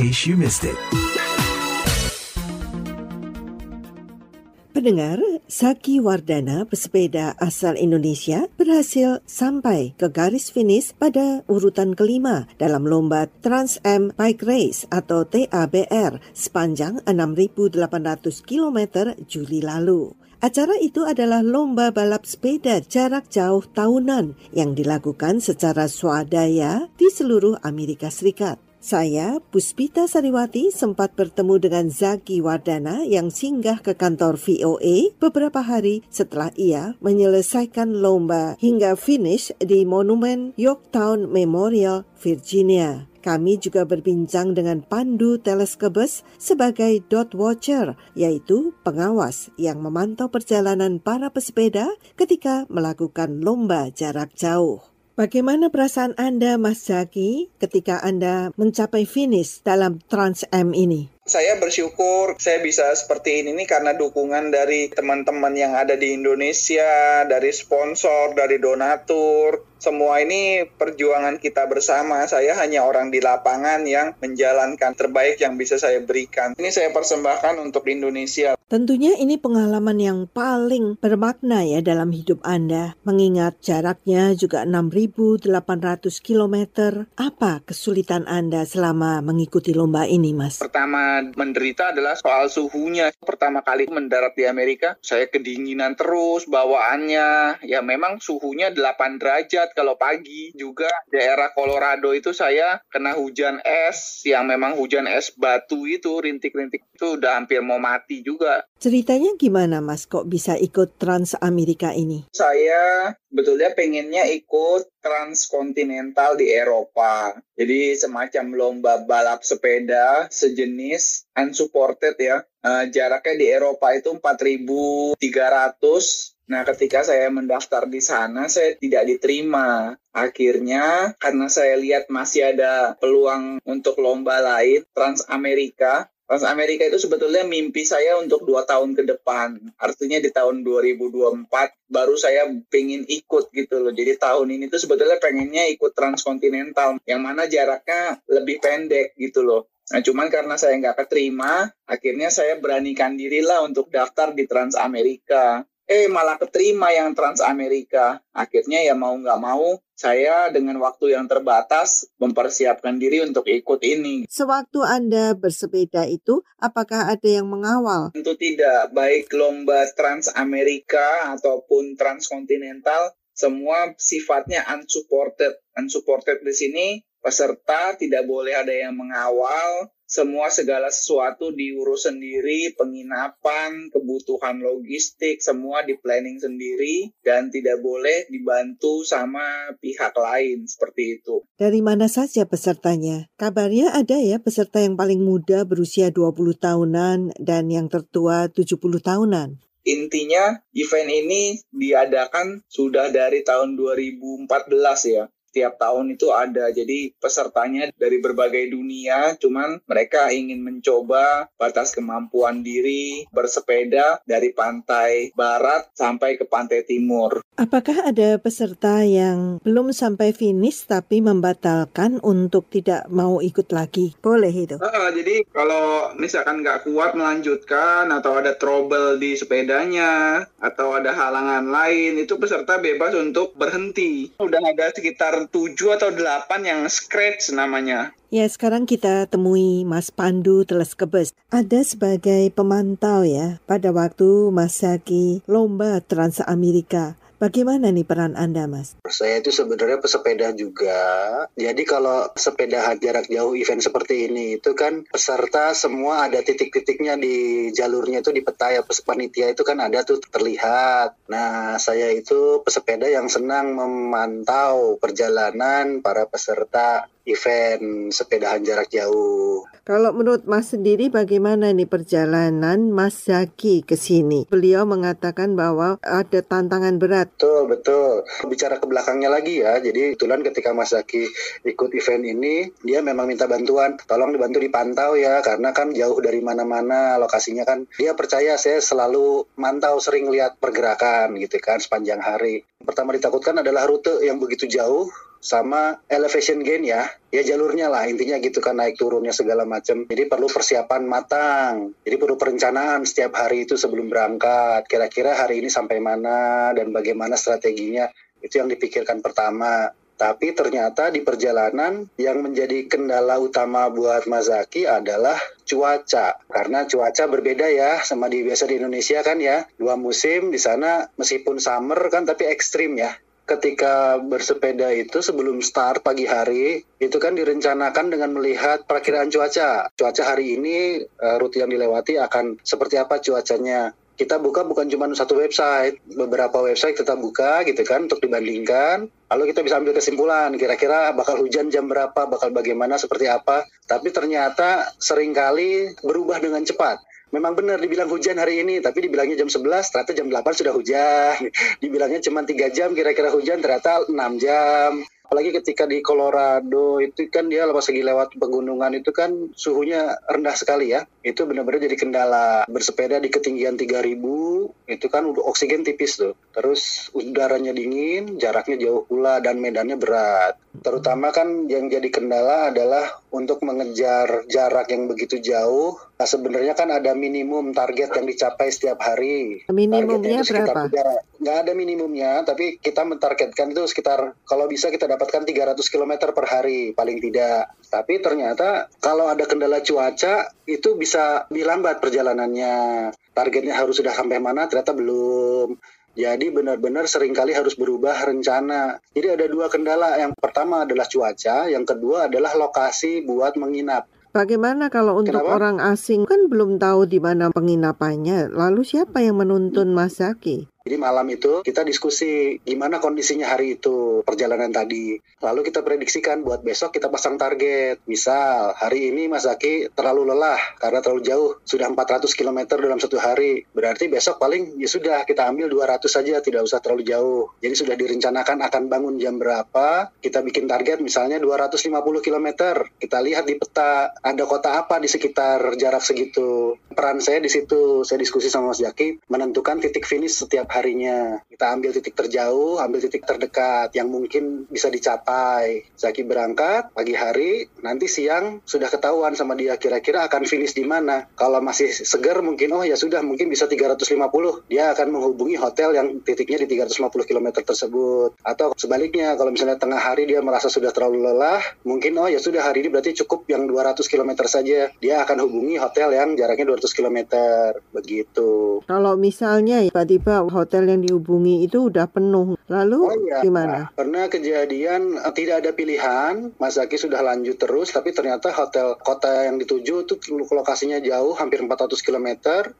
case you missed it. Pendengar, Saki Wardana, pesepeda asal Indonesia, berhasil sampai ke garis finish pada urutan kelima dalam lomba Trans Am Bike Race atau TABR sepanjang 6.800 km Juli lalu. Acara itu adalah lomba balap sepeda jarak jauh tahunan yang dilakukan secara swadaya di seluruh Amerika Serikat. Saya, Puspita Sariwati, sempat bertemu dengan Zaki Wardana yang singgah ke kantor VOA beberapa hari setelah ia menyelesaikan lomba hingga finish di Monumen Yorktown Memorial, Virginia. Kami juga berbincang dengan Pandu Teleskebes sebagai dot watcher, yaitu pengawas yang memantau perjalanan para pesepeda ketika melakukan lomba jarak jauh. Bagaimana perasaan Anda, Mas Zaki, ketika Anda mencapai finish dalam Trans Am ini? saya bersyukur saya bisa seperti ini nih karena dukungan dari teman-teman yang ada di Indonesia, dari sponsor, dari donatur. Semua ini perjuangan kita bersama. Saya hanya orang di lapangan yang menjalankan terbaik yang bisa saya berikan. Ini saya persembahkan untuk Indonesia. Tentunya ini pengalaman yang paling bermakna ya dalam hidup Anda. Mengingat jaraknya juga 6.800 km. Apa kesulitan Anda selama mengikuti lomba ini, Mas? Pertama menderita adalah soal suhunya. Pertama kali mendarat di Amerika, saya kedinginan terus bawaannya. Ya memang suhunya 8 derajat kalau pagi juga daerah Colorado itu saya kena hujan es yang memang hujan es batu itu rintik-rintik itu udah hampir mau mati juga. Ceritanya gimana Mas kok bisa ikut Trans Amerika ini? Saya betulnya pengennya ikut transkontinental di Eropa. Jadi semacam lomba balap sepeda sejenis unsupported ya. Uh, jaraknya di Eropa itu 4.300 Nah, ketika saya mendaftar di sana, saya tidak diterima. Akhirnya, karena saya lihat masih ada peluang untuk lomba lain, Trans Amerika, Trans Amerika itu sebetulnya mimpi saya untuk dua tahun ke depan. Artinya di tahun 2024 baru saya pengen ikut gitu loh. Jadi tahun ini tuh sebetulnya pengennya ikut transkontinental yang mana jaraknya lebih pendek gitu loh. Nah cuman karena saya nggak keterima, akhirnya saya beranikan dirilah untuk daftar di Trans Amerika eh malah keterima yang Trans Amerika. Akhirnya ya mau nggak mau saya dengan waktu yang terbatas mempersiapkan diri untuk ikut ini. Sewaktu Anda bersepeda itu, apakah ada yang mengawal? Tentu tidak, baik lomba Trans Amerika ataupun transkontinental, semua sifatnya unsupported. Unsupported di sini peserta tidak boleh ada yang mengawal, semua segala sesuatu diurus sendiri, penginapan, kebutuhan logistik, semua di planning sendiri dan tidak boleh dibantu sama pihak lain seperti itu. Dari mana saja pesertanya? Kabarnya ada ya peserta yang paling muda berusia 20 tahunan dan yang tertua 70 tahunan. Intinya event ini diadakan sudah dari tahun 2014 ya tiap tahun itu ada. Jadi pesertanya dari berbagai dunia, cuman mereka ingin mencoba batas kemampuan diri bersepeda dari pantai barat sampai ke pantai timur. Apakah ada peserta yang belum sampai finish tapi membatalkan untuk tidak mau ikut lagi? Boleh itu? Uh, jadi kalau misalkan nggak kuat melanjutkan atau ada trouble di sepedanya atau ada halangan lain, itu peserta bebas untuk berhenti. Udah ada sekitar 7 atau 8 yang scratch namanya. Ya, sekarang kita temui Mas Pandu Teleskebes. Ada sebagai pemantau ya pada waktu Mas Zaki lomba Trans Amerika. Bagaimana nih peran Anda, Mas? Saya itu sebenarnya pesepeda juga. Jadi kalau sepeda jarak jauh event seperti ini itu kan peserta semua ada titik-titiknya di jalurnya itu di peta ya panitia itu kan ada tuh terlihat. Nah, saya itu pesepeda yang senang memantau perjalanan para peserta event sepedahan jarak jauh. Kalau menurut Mas sendiri bagaimana nih perjalanan Mas Zaki ke sini? Beliau mengatakan bahwa ada tantangan berat. Betul, betul. Bicara ke belakangnya lagi ya. Jadi kebetulan ketika Mas Zaki ikut event ini, dia memang minta bantuan. Tolong dibantu dipantau ya, karena kan jauh dari mana-mana lokasinya kan. Dia percaya saya selalu mantau, sering lihat pergerakan gitu kan sepanjang hari. Pertama ditakutkan adalah rute yang begitu jauh sama elevation gain ya. Ya jalurnya lah. Intinya gitu kan naik turunnya segala macam. Jadi perlu persiapan matang. Jadi perlu perencanaan setiap hari itu sebelum berangkat. Kira-kira hari ini sampai mana dan bagaimana strateginya itu yang dipikirkan pertama. Tapi ternyata di perjalanan yang menjadi kendala utama buat Mazaki adalah cuaca. Karena cuaca berbeda ya sama di biasa di Indonesia kan ya. Dua musim di sana meskipun summer kan tapi ekstrim ya ketika bersepeda itu sebelum start pagi hari itu kan direncanakan dengan melihat perakiraan cuaca. Cuaca hari ini uh, rute yang dilewati akan seperti apa cuacanya. Kita buka bukan cuma satu website, beberapa website kita buka gitu kan untuk dibandingkan. Lalu kita bisa ambil kesimpulan kira-kira bakal hujan jam berapa, bakal bagaimana, seperti apa. Tapi ternyata sering kali berubah dengan cepat memang benar dibilang hujan hari ini, tapi dibilangnya jam 11, ternyata jam 8 sudah hujan. Dibilangnya cuma 3 jam, kira-kira hujan, ternyata 6 jam. Apalagi ketika di Colorado itu kan dia pas lagi lewat pegunungan itu kan suhunya rendah sekali ya. Itu benar-benar jadi kendala. Bersepeda di ketinggian 3000 itu kan oksigen tipis tuh. Terus udaranya dingin jaraknya jauh pula dan medannya berat. Terutama kan yang jadi kendala adalah untuk mengejar jarak yang begitu jauh nah sebenarnya kan ada minimum target yang dicapai setiap hari minimumnya berapa? nggak ada minimumnya tapi kita mentargetkan itu sekitar kalau bisa kita dapatkan 300 km per hari paling tidak. Tapi ternyata kalau ada kendala cuaca itu bisa dilambat perjalanannya. Targetnya harus sudah sampai mana ternyata belum. Jadi benar-benar sering kali harus berubah rencana. Jadi ada dua kendala. Yang pertama adalah cuaca, yang kedua adalah lokasi buat menginap. Bagaimana kalau untuk Kenapa? orang asing kan belum tahu di mana penginapannya, lalu siapa yang menuntun Mas Zaki? Jadi malam itu kita diskusi gimana kondisinya hari itu perjalanan tadi. Lalu kita prediksikan buat besok kita pasang target. Misal hari ini Mas Zaki terlalu lelah karena terlalu jauh. Sudah 400 km dalam satu hari. Berarti besok paling ya sudah kita ambil 200 saja tidak usah terlalu jauh. Jadi sudah direncanakan akan bangun jam berapa. Kita bikin target misalnya 250 km. Kita lihat di peta ada kota apa di sekitar jarak segitu. Peran saya di situ. Saya diskusi sama Mas Zaki menentukan titik finish setiap harinya. Kita ambil titik terjauh, ambil titik terdekat yang mungkin bisa dicapai. Zaki berangkat pagi hari, nanti siang sudah ketahuan sama dia kira-kira akan finish di mana. Kalau masih segar mungkin oh ya sudah mungkin bisa 350. Dia akan menghubungi hotel yang titiknya di 350 km tersebut. Atau sebaliknya kalau misalnya tengah hari dia merasa sudah terlalu lelah, mungkin oh ya sudah hari ini berarti cukup yang 200 km saja. Dia akan hubungi hotel yang jaraknya 200 km. Begitu. Kalau misalnya tiba-tiba hotel yang dihubungi itu udah penuh. Lalu oh, iya. gimana? Pernah kejadian uh, tidak ada pilihan, Mas Zaki sudah lanjut terus, tapi ternyata hotel kota yang dituju itu lokasinya jauh, hampir 400 km.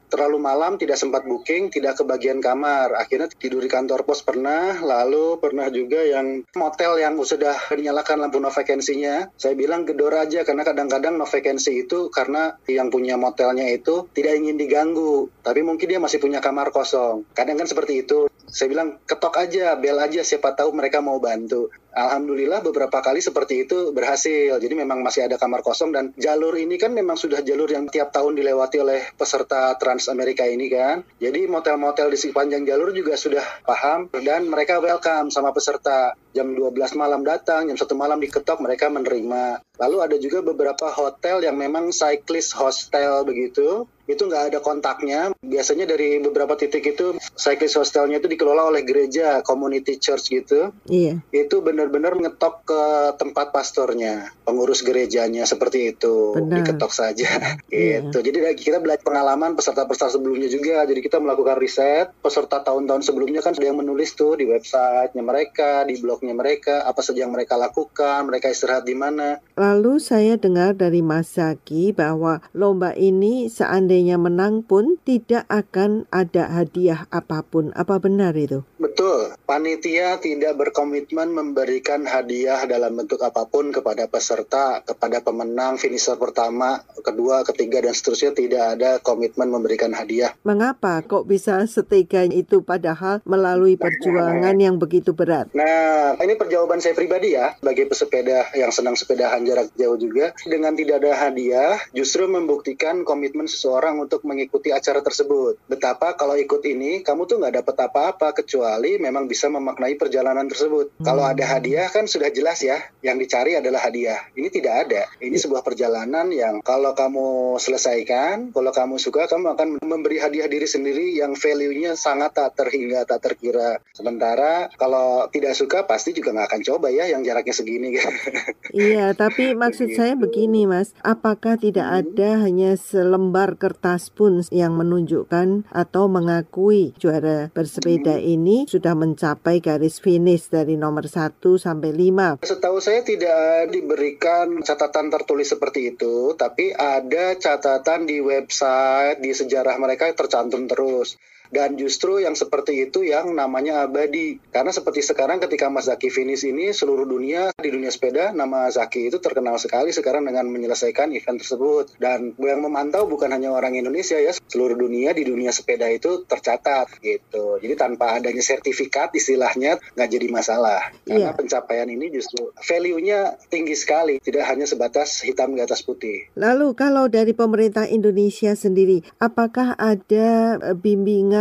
Terlalu malam, tidak sempat booking, tidak kebagian kamar. Akhirnya tidur di kantor pos pernah, lalu pernah juga yang motel yang sudah dinyalakan lampu no vacancy-nya. Saya bilang gedor aja, karena kadang-kadang no vacancy itu karena yang punya motelnya itu tidak ingin diganggu, tapi mungkin dia masih punya kamar kosong. Kadang kan seperti itu. Saya bilang ketok aja, bel aja, siapa tahu mereka mau bantu. Alhamdulillah beberapa kali seperti itu berhasil. Jadi memang masih ada kamar kosong dan jalur ini kan memang sudah jalur yang tiap tahun dilewati oleh peserta Trans Amerika ini kan. Jadi motel-motel di sepanjang jalur juga sudah paham dan mereka welcome sama peserta. Jam 12 malam datang, jam 1 malam diketok mereka menerima. Lalu ada juga beberapa hotel yang memang cyclist hostel begitu itu nggak ada kontaknya. Biasanya dari beberapa titik itu cyclist hostelnya itu dikelola oleh gereja, community church gitu. Iya. Itu benar-benar ngetok ke tempat pastornya, pengurus gerejanya seperti itu. Benar. Diketok saja. Iya. gitu. Jadi kita belajar pengalaman peserta-peserta sebelumnya juga. Jadi kita melakukan riset peserta tahun-tahun sebelumnya kan sudah yang menulis tuh di websitenya mereka, di blognya mereka, apa saja yang mereka lakukan, mereka istirahat di mana. Lalu saya dengar dari Mas Zaki bahwa lomba ini seandainya menang pun tidak akan ada hadiah apa pun. Apa benar itu? Betul. Panitia tidak berkomitmen memberikan hadiah dalam bentuk apa pun kepada peserta, kepada pemenang, finisher pertama, kedua, ketiga, dan seterusnya tidak ada komitmen memberikan hadiah. Mengapa kok bisa setega itu padahal melalui perjuangan yang begitu berat? Nah, ini perjawaban saya pribadi ya, sebagai pesepeda yang senang sepedahan jarak jauh juga. Dengan tidak ada hadiah, justru membuktikan komitmen seseorang orang untuk mengikuti acara tersebut. Betapa kalau ikut ini, kamu tuh nggak dapat apa-apa kecuali memang bisa memaknai perjalanan tersebut. Hmm. Kalau ada hadiah kan sudah jelas ya, yang dicari adalah hadiah. Ini tidak ada. Ini sebuah perjalanan yang kalau kamu selesaikan, kalau kamu suka, kamu akan memberi hadiah diri sendiri yang value-nya sangat tak terhingga, tak terkira. Sementara kalau tidak suka, pasti juga nggak akan coba ya yang jaraknya segini. iya, tapi maksud saya begini mas, apakah tidak hmm. ada hanya selembar kertas pun yang menunjukkan atau mengakui juara bersepeda hmm. ini sudah mencapai garis finish dari nomor 1 sampai 5. Setahu saya tidak diberikan catatan tertulis seperti itu, tapi ada catatan di website, di sejarah mereka tercantum terus. Dan justru yang seperti itu yang namanya abadi. Karena seperti sekarang ketika Mas Zaki finish ini, seluruh dunia, di dunia sepeda, nama Zaki itu terkenal sekali sekarang dengan menyelesaikan event tersebut. Dan yang memantau bukan hanya orang Indonesia ya, seluruh dunia di dunia sepeda itu tercatat gitu. Jadi tanpa adanya sertifikat istilahnya nggak jadi masalah. Karena iya. pencapaian ini justru value-nya tinggi sekali, tidak hanya sebatas hitam di atas putih. Lalu kalau dari pemerintah Indonesia sendiri, apakah ada eh,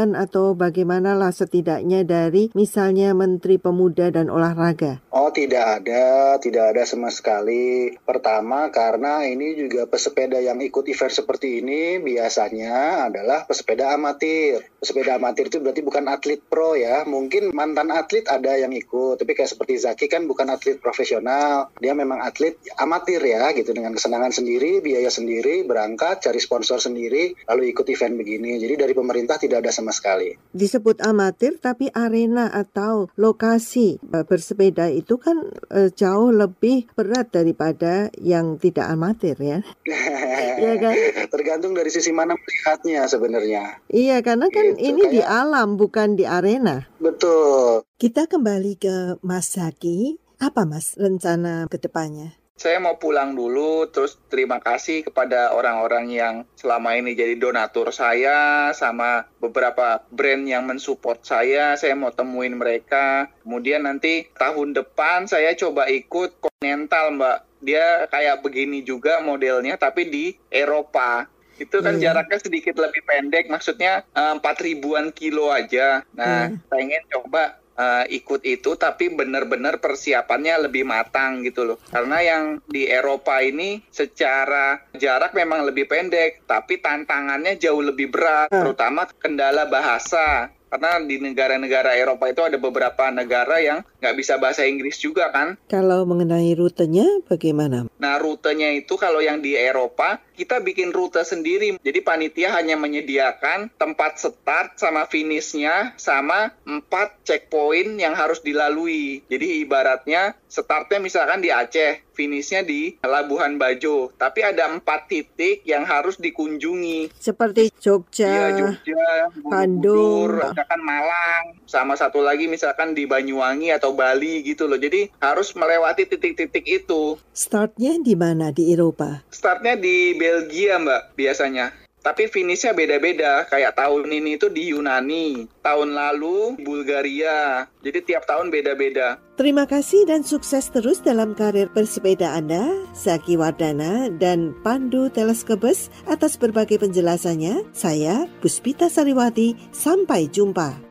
bimbingan atau bagaimanalah setidaknya dari misalnya Menteri Pemuda dan Olahraga? Oh tidak ada, tidak ada sama sekali. Pertama karena ini juga pesepeda yang ikut event seperti ini biasanya adalah pesepeda amatir. Pesepeda amatir itu berarti bukan atlet pro ya. Mungkin mantan atlet ada yang ikut, tapi kayak seperti Zaki kan bukan atlet profesional. Dia memang atlet amatir ya gitu dengan kesenangan sendiri, biaya sendiri, berangkat, cari sponsor sendiri, lalu ikut event begini. Jadi dari pemerintah tidak ada sama sama sekali. Disebut amatir tapi arena atau lokasi e, bersepeda itu kan e, jauh lebih berat daripada yang tidak amatir ya. Iya kan? Tergantung dari sisi mana melihatnya sebenarnya. Iya, karena kan gitu, ini kayak... di alam bukan di arena. Betul. Kita kembali ke Mas Zaki. Apa Mas rencana ke depannya? Saya mau pulang dulu terus terima kasih kepada orang-orang yang selama ini jadi donatur saya sama beberapa brand yang mensupport saya. Saya mau temuin mereka. Kemudian nanti tahun depan saya coba ikut Continental mbak. Dia kayak begini juga modelnya tapi di Eropa. Itu kan hmm. jaraknya sedikit lebih pendek maksudnya eh, empat ribuan kilo aja. Nah hmm. pengen coba uh, ikut itu tapi benar-benar persiapannya lebih matang gitu loh. Karena yang di Eropa ini secara jarak memang lebih pendek, tapi tantangannya jauh lebih berat, terutama kendala bahasa karena di negara-negara Eropa itu ada beberapa negara yang nggak bisa bahasa Inggris juga kan. Kalau mengenai rutenya bagaimana? Nah rutenya itu kalau yang di Eropa kita bikin rute sendiri. Jadi panitia hanya menyediakan tempat start sama finishnya sama empat checkpoint yang harus dilalui. Jadi ibaratnya startnya misalkan di Aceh, finishnya di Labuhan Bajo. Tapi ada empat titik yang harus dikunjungi. Seperti Jogja, ya, Jogja Bandung, misalkan Malang, sama satu lagi misalkan di Banyuwangi atau Bali gitu loh. Jadi harus melewati titik-titik itu. Startnya di mana di Eropa? Startnya di Belgia mbak biasanya. Tapi finishnya beda-beda. Kayak tahun ini itu di Yunani, tahun lalu Bulgaria. Jadi tiap tahun beda-beda. Terima kasih dan sukses terus dalam karir bersepeda Anda, Zaki Wardana dan Pandu Teleskopes atas berbagai penjelasannya. Saya Puspita Sariwati, sampai jumpa.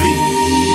The